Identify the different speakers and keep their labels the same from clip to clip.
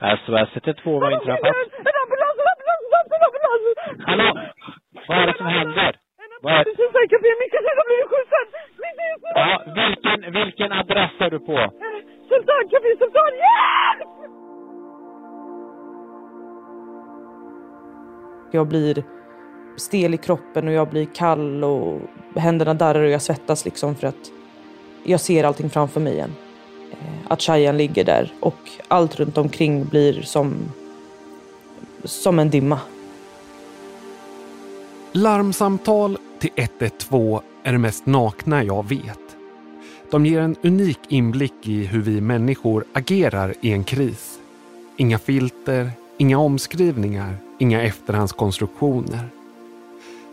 Speaker 1: SOS 112, vad har inträffat?
Speaker 2: En ambulans, en ambulans, en ambulans!
Speaker 1: Hallå? Vad är det som händer? Vad är...
Speaker 2: Sultancafé, Micke har blivit skjutsad!
Speaker 1: Ja, vilken, vilken adress är du på?
Speaker 2: Sultancafé, Sultan, hjälp!
Speaker 3: Jag blir stel i kroppen och jag blir kall och händerna darrar och jag svettas liksom för att jag ser allting framför mig igen. Eh, att Shayan ligger där och allt runt omkring blir som, som en dimma.
Speaker 4: Larmsamtal till 112 är det mest nakna jag vet. De ger en unik inblick i hur vi människor agerar i en kris. Inga filter, inga omskrivningar, inga efterhandskonstruktioner.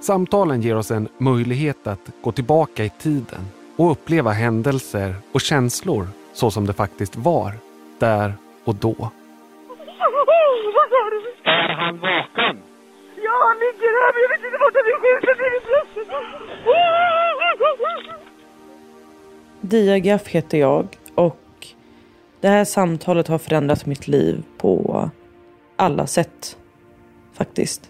Speaker 4: Samtalen ger oss en möjlighet att gå tillbaka i tiden och uppleva händelser och känslor så som det faktiskt var, där och då.
Speaker 2: Oh, vad sa du?
Speaker 1: Är han vaken?
Speaker 2: Ja, han ligger här, men jag vet inte vart han är skjuten. Det är plötsligt.
Speaker 3: Diagaf heter jag och det här samtalet har förändrat mitt liv på alla sätt. Faktiskt.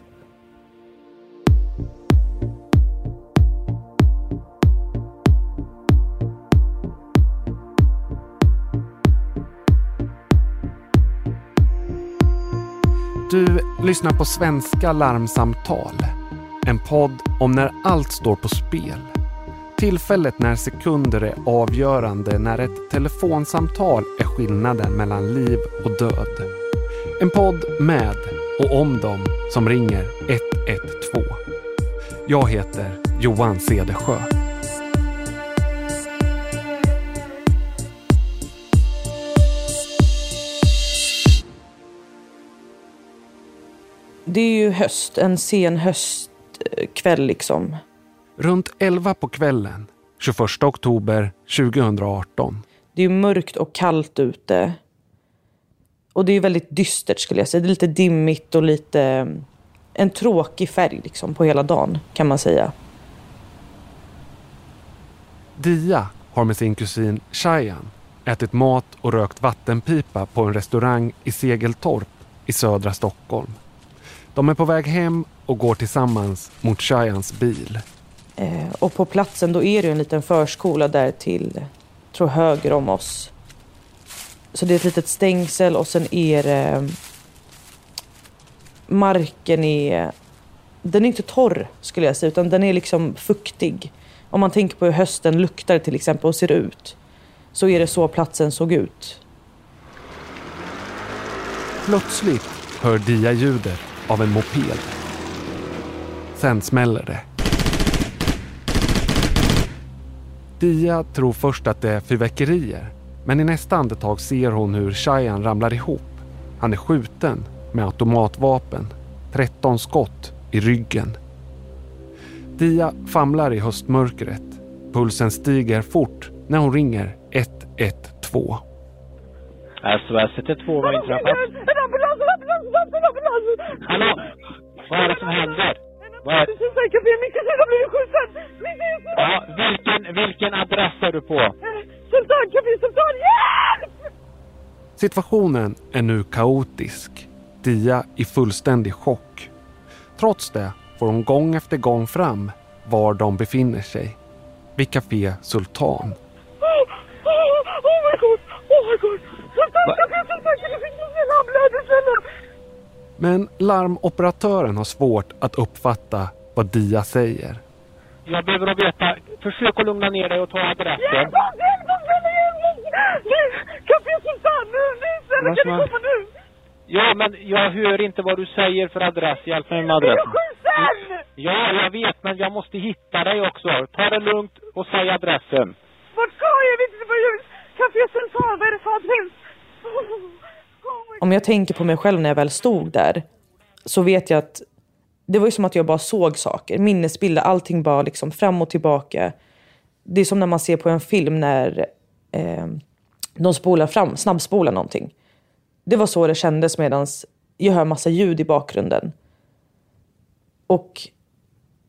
Speaker 4: Lyssnar på Svenska larmsamtal. En podd om när allt står på spel. Tillfället när sekunder är avgörande, när ett telefonsamtal är skillnaden mellan liv och död. En podd med och om dem som ringer 112. Jag heter Johan Cedersjö.
Speaker 3: Det är ju höst, en sen höstkväll liksom.
Speaker 4: Runt 11 på kvällen, 21 oktober 2018.
Speaker 3: Det är mörkt och kallt ute. Och det är väldigt dystert skulle jag säga. Det är lite dimmigt och lite... En tråkig färg liksom på hela dagen kan man säga.
Speaker 4: Dia har med sin kusin Shayan ätit mat och rökt vattenpipa på en restaurang i Segeltorp i södra Stockholm. De är på väg hem och går tillsammans mot Shayans bil.
Speaker 3: Eh, och på platsen då är det en liten förskola där till, tror höger om oss. Så det är ett litet stängsel och sen är det... Marken är... Den är inte torr skulle jag säga, utan den är liksom fuktig. Om man tänker på hur hösten luktar till exempel och ser ut. Så är det så platsen såg ut.
Speaker 4: Plötsligt hör Dia ljudet av en moped. Sen smäller det. Dia tror först att det är fyrverkerier men i nästa andetag ser hon hur Shayan ramlar ihop. Han är skjuten med automatvapen. 13 skott i ryggen. Dia famlar i höstmörkret. Pulsen stiger fort när hon ringer 112.
Speaker 1: SOS 112, vad har inträffat?
Speaker 2: En en en!
Speaker 1: Hallå? Vad är det som händer? Vad är...
Speaker 2: Har blivit skjutsad! Mitt i
Speaker 1: Ja, vilken, vilken adress är du på?
Speaker 2: Sultancafé, Sultan, hjälp!
Speaker 4: Situationen är nu kaotisk. Dia i fullständig chock. Trots det får hon gång efter gång fram var de befinner sig. Vid Café Sultan.
Speaker 2: Oh, oh, oh my god, oh my god! Sultancafé, Sultancafé, det finns ingen ambulans, snälla!
Speaker 4: Men larmoperatören har svårt att uppfatta vad Dia säger.
Speaker 1: Jag behöver att veta. Försök att lugna ner dig och ta adressen. Ja, men jag hör inte vad du säger för adress. Hjälp mig med adressen. Ja, jag vet, men jag måste hitta dig också. Ta det lugnt och säg adressen.
Speaker 2: Vart ska jag? Jag vet inte vad jag. Café Sultan, vad är det för adress?
Speaker 3: Om jag tänker på mig själv när jag väl stod där så vet jag att det var ju som att jag bara såg saker. Minnesbilder, allting bara liksom fram och tillbaka. Det är som när man ser på en film när eh, de spolar fram, snabbspolar någonting. Det var så det kändes medan jag hör massa ljud i bakgrunden. Och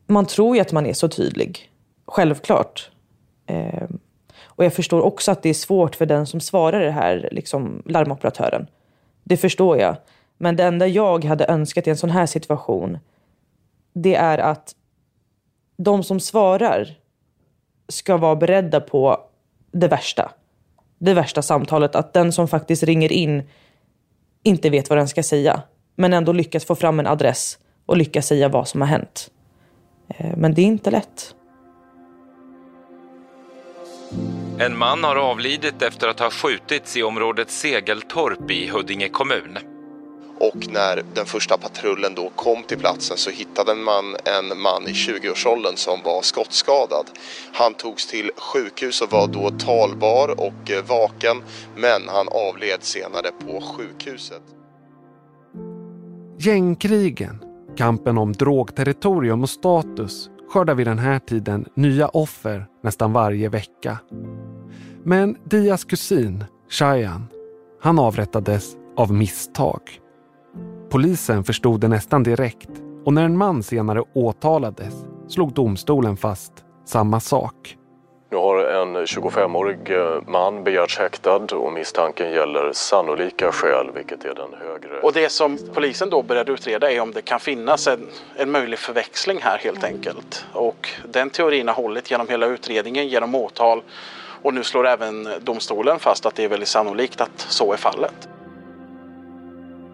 Speaker 3: man tror ju att man är så tydlig. Självklart. Eh, och jag förstår också att det är svårt för den som svarar det här, liksom larmoperatören. Det förstår jag. Men det enda jag hade önskat i en sån här situation, det är att de som svarar ska vara beredda på det värsta. Det värsta samtalet. Att den som faktiskt ringer in inte vet vad den ska säga. Men ändå lyckas få fram en adress och lyckas säga vad som har hänt. Eh, men det är inte lätt.
Speaker 5: En man har avlidit efter att ha skjutits i området Segeltorp i Huddinge kommun.
Speaker 6: Och när den första patrullen då kom till platsen så hittade man en man i 20-årsåldern som var skottskadad. Han togs till sjukhus och var då talbar och eh, vaken men han avled senare på sjukhuset.
Speaker 4: Gängkrigen, kampen om drogterritorium och status skördar vid den här tiden nya offer nästan varje vecka. Men Dias kusin, Shayan, han avrättades av misstag. Polisen förstod det nästan direkt och när en man senare åtalades slog domstolen fast samma sak.
Speaker 7: Nu har en 25-årig eh, man begärts häktad och misstanken gäller sannolika skäl, vilket är den högre.
Speaker 8: Och det som polisen då började utreda är om det kan finnas en, en möjlig förväxling här helt enkelt. Och den teorin har hållit genom hela utredningen, genom åtal och nu slår även domstolen fast att det är väldigt sannolikt att så är fallet.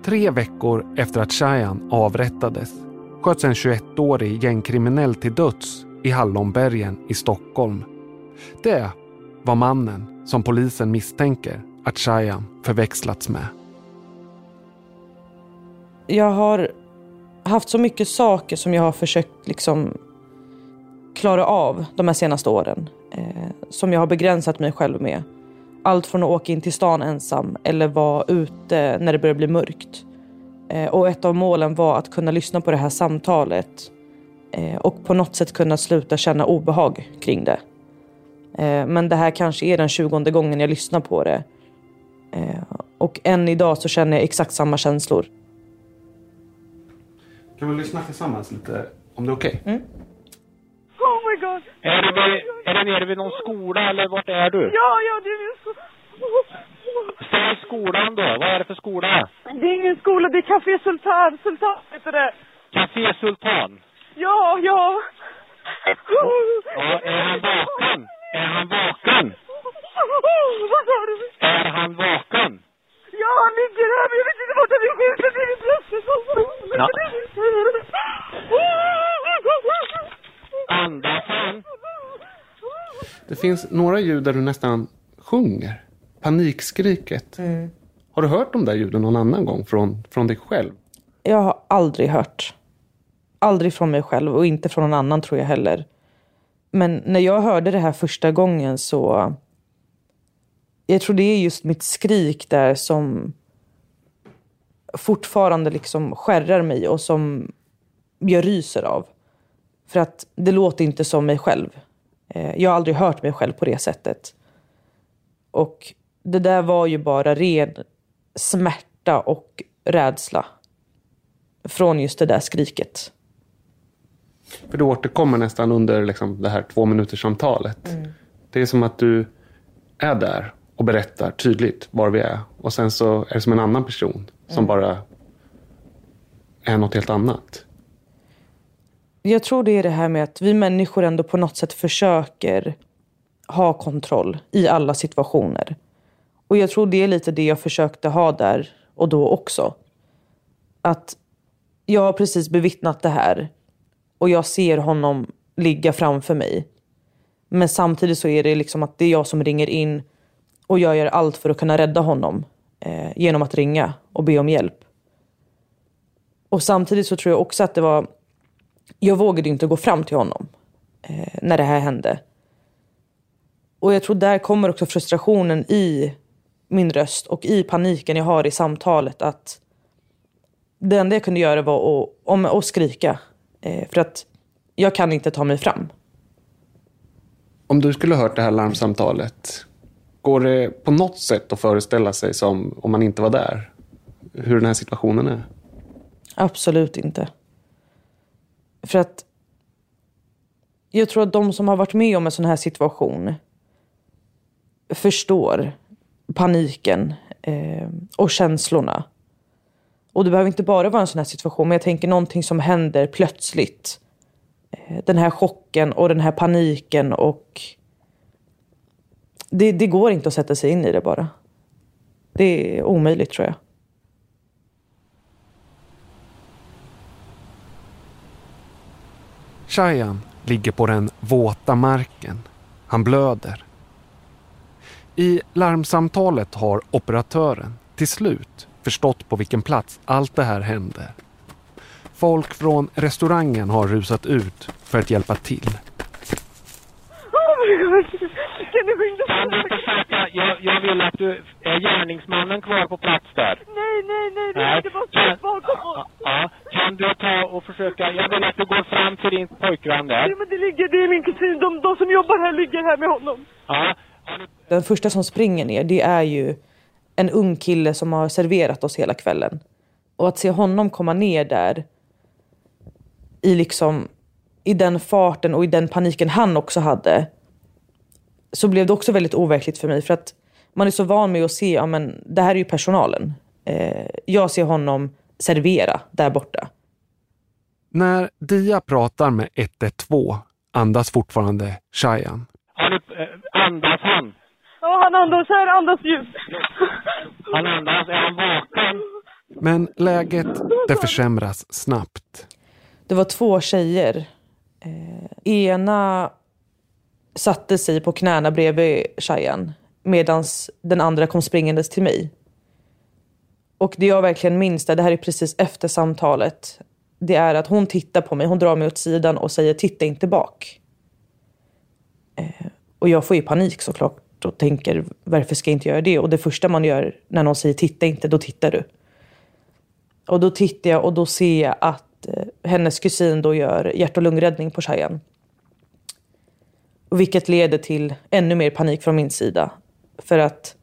Speaker 4: Tre veckor efter att Shayan avrättades sköts en 21-årig gängkriminell till döds i Hallonbergen i Stockholm. Det var mannen som polisen misstänker att Shayan förväxlats med.
Speaker 3: Jag har haft så mycket saker som jag har försökt liksom klara av de här senaste åren. Eh, som jag har begränsat mig själv med. Allt från att åka in till stan ensam eller vara ute när det börjar bli mörkt. Eh, och ett av målen var att kunna lyssna på det här samtalet eh, och på något sätt kunna sluta känna obehag kring det. Eh, men det här kanske är den tjugonde gången jag lyssnar på det. Eh, och än idag så känner jag exakt samma känslor.
Speaker 4: Kan vi lyssna tillsammans lite, om det är okej?
Speaker 3: Mm.
Speaker 2: God!
Speaker 1: Är det, vid, är det nere vid någon skola eller vart är du?
Speaker 2: Ja, ja, det är min skola.
Speaker 1: Säg skolan då. Vad är det för skola?
Speaker 2: Det är ingen skola, det är Café Sultan. Sultan heter det.
Speaker 1: Café Sultan.
Speaker 2: Ja, ja.
Speaker 1: Ja, är han vaken? Är han vaken?
Speaker 2: Vad sa du?
Speaker 1: Är han vaken?
Speaker 2: Ja, han ligger här, men jag vet inte vart han är skjuten. Det är mitt bröst.
Speaker 1: Ja. Andas han?
Speaker 4: Det finns några ljud där du nästan sjunger. Panikskriket. Har du hört de där ljuden någon annan gång från, från dig själv?
Speaker 3: Jag har aldrig hört. Aldrig från mig själv och inte från någon annan tror jag heller. Men när jag hörde det här första gången så... Jag tror det är just mitt skrik där som fortfarande liksom skärrar mig och som jag ryser av. För att det låter inte som mig själv. Eh, Jag har aldrig hört mig själv på det sättet. Och det där var ju bara ren smärta och rädsla. Från just det där skriket.
Speaker 4: För du återkommer nästan under liksom det här två minuters samtalet. Det är som att du är där och berättar tydligt var vi är. Och sen så är det som en annan person som bara är något helt annat.
Speaker 3: Jag tror det är det här med att vi människor ändå på något sätt försöker ha kontroll i alla situationer. Och jag tror det är lite det jag försökte ha där och då också. Att jag har precis bevittnat det här och jag ser honom ligga framför mig. Men samtidigt så är det liksom att det är jag som ringer in och jag gör allt för att kunna rädda honom eh, genom att ringa och be om hjälp. Och samtidigt så tror jag också att det var jag vågade inte gå fram till honom eh, när det här hände. Och jag tror där kommer också frustrationen i min röst och i paniken jag har i samtalet att det enda jag kunde göra var att, om, att skrika. Eh, för att jag kan inte ta mig fram.
Speaker 4: Om du skulle ha hört det här larmsamtalet, går det på något sätt att föreställa sig som om man inte var där? Hur den här situationen är?
Speaker 3: Absolut inte. För att jag tror att de som har varit med om en sån här situation förstår paniken eh, och känslorna. Och det behöver inte bara vara en sån här situation, men jag tänker någonting som händer plötsligt. Eh, den här chocken och den här paniken och det, det går inte att sätta sig in i det bara. Det är omöjligt tror jag.
Speaker 4: Shayan ligger på den våta marken. Han blöder. I larmsamtalet har operatören till slut förstått på vilken plats allt det här hände. Folk från restaurangen har rusat ut för att hjälpa till.
Speaker 2: Oh my god! Kan du skynda
Speaker 1: Kan du försöka, jag, jag vill att du, är gärningsmannen kvar på plats där?
Speaker 2: Nej, nej, nej, det
Speaker 1: Nej.
Speaker 2: är bara stopp bakom oss.
Speaker 1: Ja, kan du ta och försöka, jag vill att du går fram till din pojkvän
Speaker 2: Ja,
Speaker 1: där.
Speaker 2: men det ligger, det är min kusin. De, de som jobbar här ligger här med honom.
Speaker 1: Ja,
Speaker 3: Den första som springer ner, det är ju en ung kille som har serverat oss hela kvällen. Och att se honom komma ner där i liksom i den farten och i den paniken han också hade så blev det också väldigt overkligt för mig för att man är så van med att se, ja men det här är ju personalen. Eh, jag ser honom servera där borta.
Speaker 4: När Dia pratar med 112 andas fortfarande Shayan.
Speaker 1: eh, andas han?
Speaker 2: Ja, han andas här, andas djupt.
Speaker 1: Han andas, är han vaken?
Speaker 4: Men läget det försämras snabbt.
Speaker 3: Det var två tjejer. Eh, ena satte sig på knäna bredvid Shayan medan den andra kom springandes till mig. Och det jag verkligen minns, det här är precis efter samtalet, det är att hon tittar på mig, hon drar mig åt sidan och säger titta inte bak. Eh, och jag får ju panik såklart och tänker varför ska jag inte göra det? Och det första man gör när någon säger titta inte, då tittar du. Och då tittar jag och då ser jag att eh, hennes kusin då gör hjärt och lungräddning på Shayan. Och Vilket leder till ännu mer panik från min sida. För att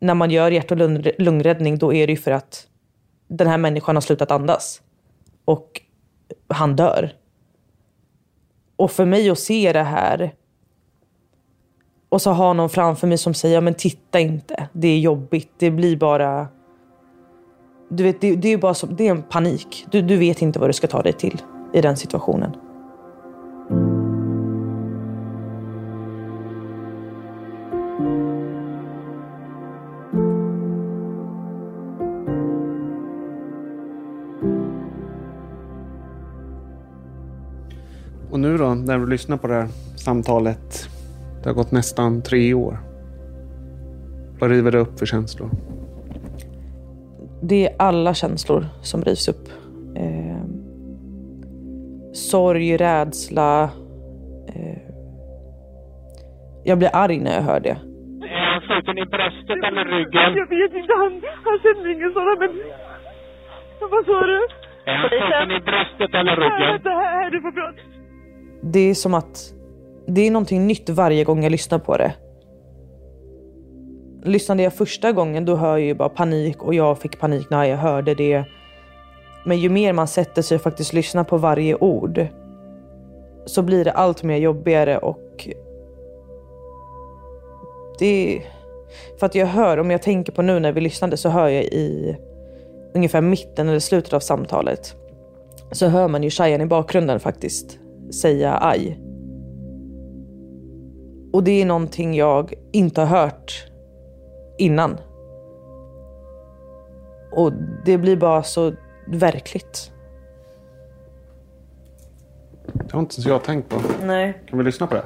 Speaker 3: när man gör hjärt och lungräddning då är det ju för att den här människan har slutat andas. Och han dör. Och för mig att se det här och så ha någon framför mig som säger, "Ja, men titta inte, det är jobbigt, det blir bara du vet, det, det är bara som, det är en panik. Du, du vet inte vad du ska ta dig till i den situationen.
Speaker 4: När du lyssnar på det här samtalet. Det har gått nästan tre år. Vad river det upp för känslor?
Speaker 3: Det är alla känslor som rivs upp. Eh, sorg, rädsla. Eh, jag blir arg när jag hör det.
Speaker 1: Är han skjuten i bröstet eller ryggen?
Speaker 2: Jag vet inte, han, han känner ingen sådana men... Vad sa du?
Speaker 1: Är han skjuten i bröstet eller ryggen?
Speaker 2: vänta, här, här, du får prata.
Speaker 3: Det är som att det är någonting nytt varje gång jag lyssnar på det. Lyssnade jag första gången då hör jag ju bara panik och jag fick panik när jag hörde det. Men ju mer man sätter sig och faktiskt lyssnar på varje ord så blir det allt mer jobbigare och det är... För att jag hör, om jag tänker på nu när vi lyssnade så hör jag i ungefär mitten eller slutet av samtalet så hör man ju Shayan i bakgrunden faktiskt säga aj. Och det är någonting jag inte har hört innan. Och det blir bara så verkligt.
Speaker 4: Det har inte ens jag tänkt på.
Speaker 3: Nej.
Speaker 4: Kan vi lyssna på det?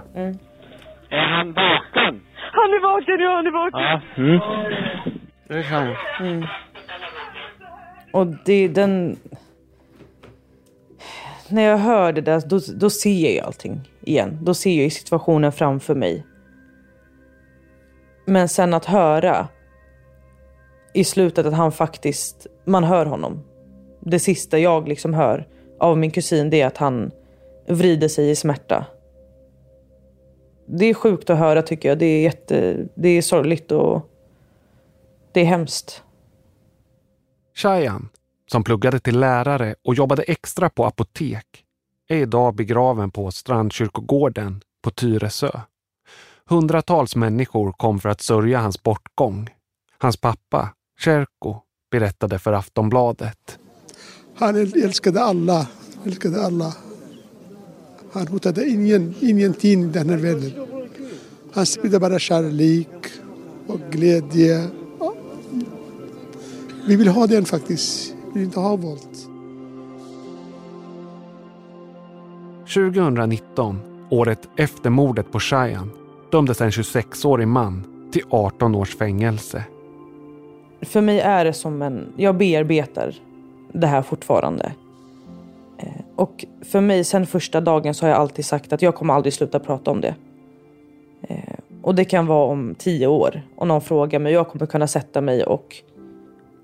Speaker 1: Är han vaken?
Speaker 2: Han är vaken, ja han är vaken.
Speaker 1: Ja. Mm.
Speaker 4: Det kan jag.
Speaker 3: Och det är den... När jag hör det där, då, då ser jag allting igen. Då ser jag ju situationen framför mig. Men sen att höra i slutet att han faktiskt, man hör honom. Det sista jag liksom hör av min kusin det är att han vrider sig i smärta. Det är sjukt att höra tycker jag. Det är jätte, det är sorgligt och det är hemskt.
Speaker 4: Shayan, som pluggade till lärare och jobbade extra på apotek, är idag begraven på Strandkyrkogården på Tyresö. Hundratals människor kom för att sörja hans bortgång. Hans pappa, Cherko, berättade för Aftonbladet.
Speaker 9: Han älskade alla, älskade alla. Han hotade ingen, ingenting i den här världen. Han spridde bara kärlek och glädje. Vi vill ha den faktiskt. Inte ha våld.
Speaker 4: 2019, året efter mordet på Shayan, dömdes en 26-årig man till 18 års fängelse.
Speaker 3: För mig är det som en... Jag bearbetar det här fortfarande. Eh, och för mig sen första dagen så har jag alltid sagt att jag kommer aldrig sluta prata om det. Eh, och det kan vara om tio år och någon frågar mig. Jag kommer kunna sätta mig och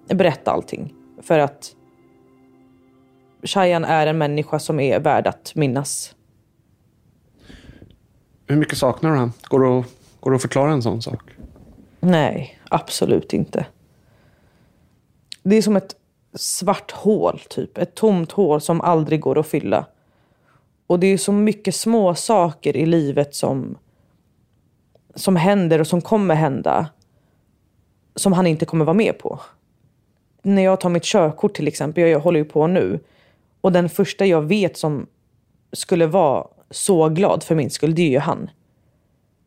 Speaker 3: berätta allting. För att Shayan är en människa som är värd att minnas.
Speaker 4: Hur mycket saknar du han? Går det att, går det att förklara en sån sak?
Speaker 3: Nej, absolut inte. Det är som ett svart hål, typ. Ett tomt hål som aldrig går att fylla. Och det är så mycket små saker i livet som, som händer och som kommer hända som han inte kommer vara med på. När jag tar mitt körkort till exempel, jag håller ju på nu. Och den första jag vet som skulle vara så glad för min skull, det är ju han.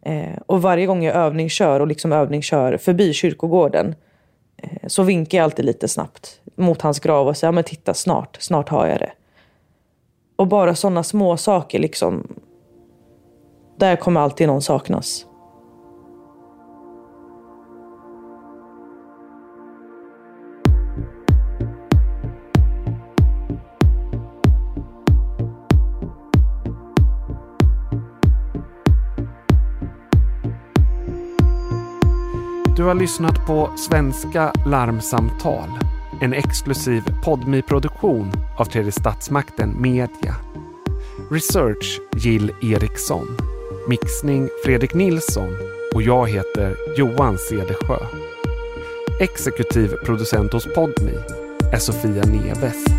Speaker 3: Eh, och varje gång jag övningskör och liksom övningskör förbi kyrkogården eh, så vinkar jag alltid lite snabbt mot hans grav och säger, men titta snart, snart har jag det. Och bara sådana små saker liksom. Där kommer alltid någon saknas.
Speaker 4: Du har lyssnat på Svenska larmsamtal. En exklusiv podmi produktion av Tredje Statsmakten Media. Research Jill Eriksson. Mixning Fredrik Nilsson och jag heter Johan Cedersjö. Exekutiv producent hos Podmi är Sofia Neves.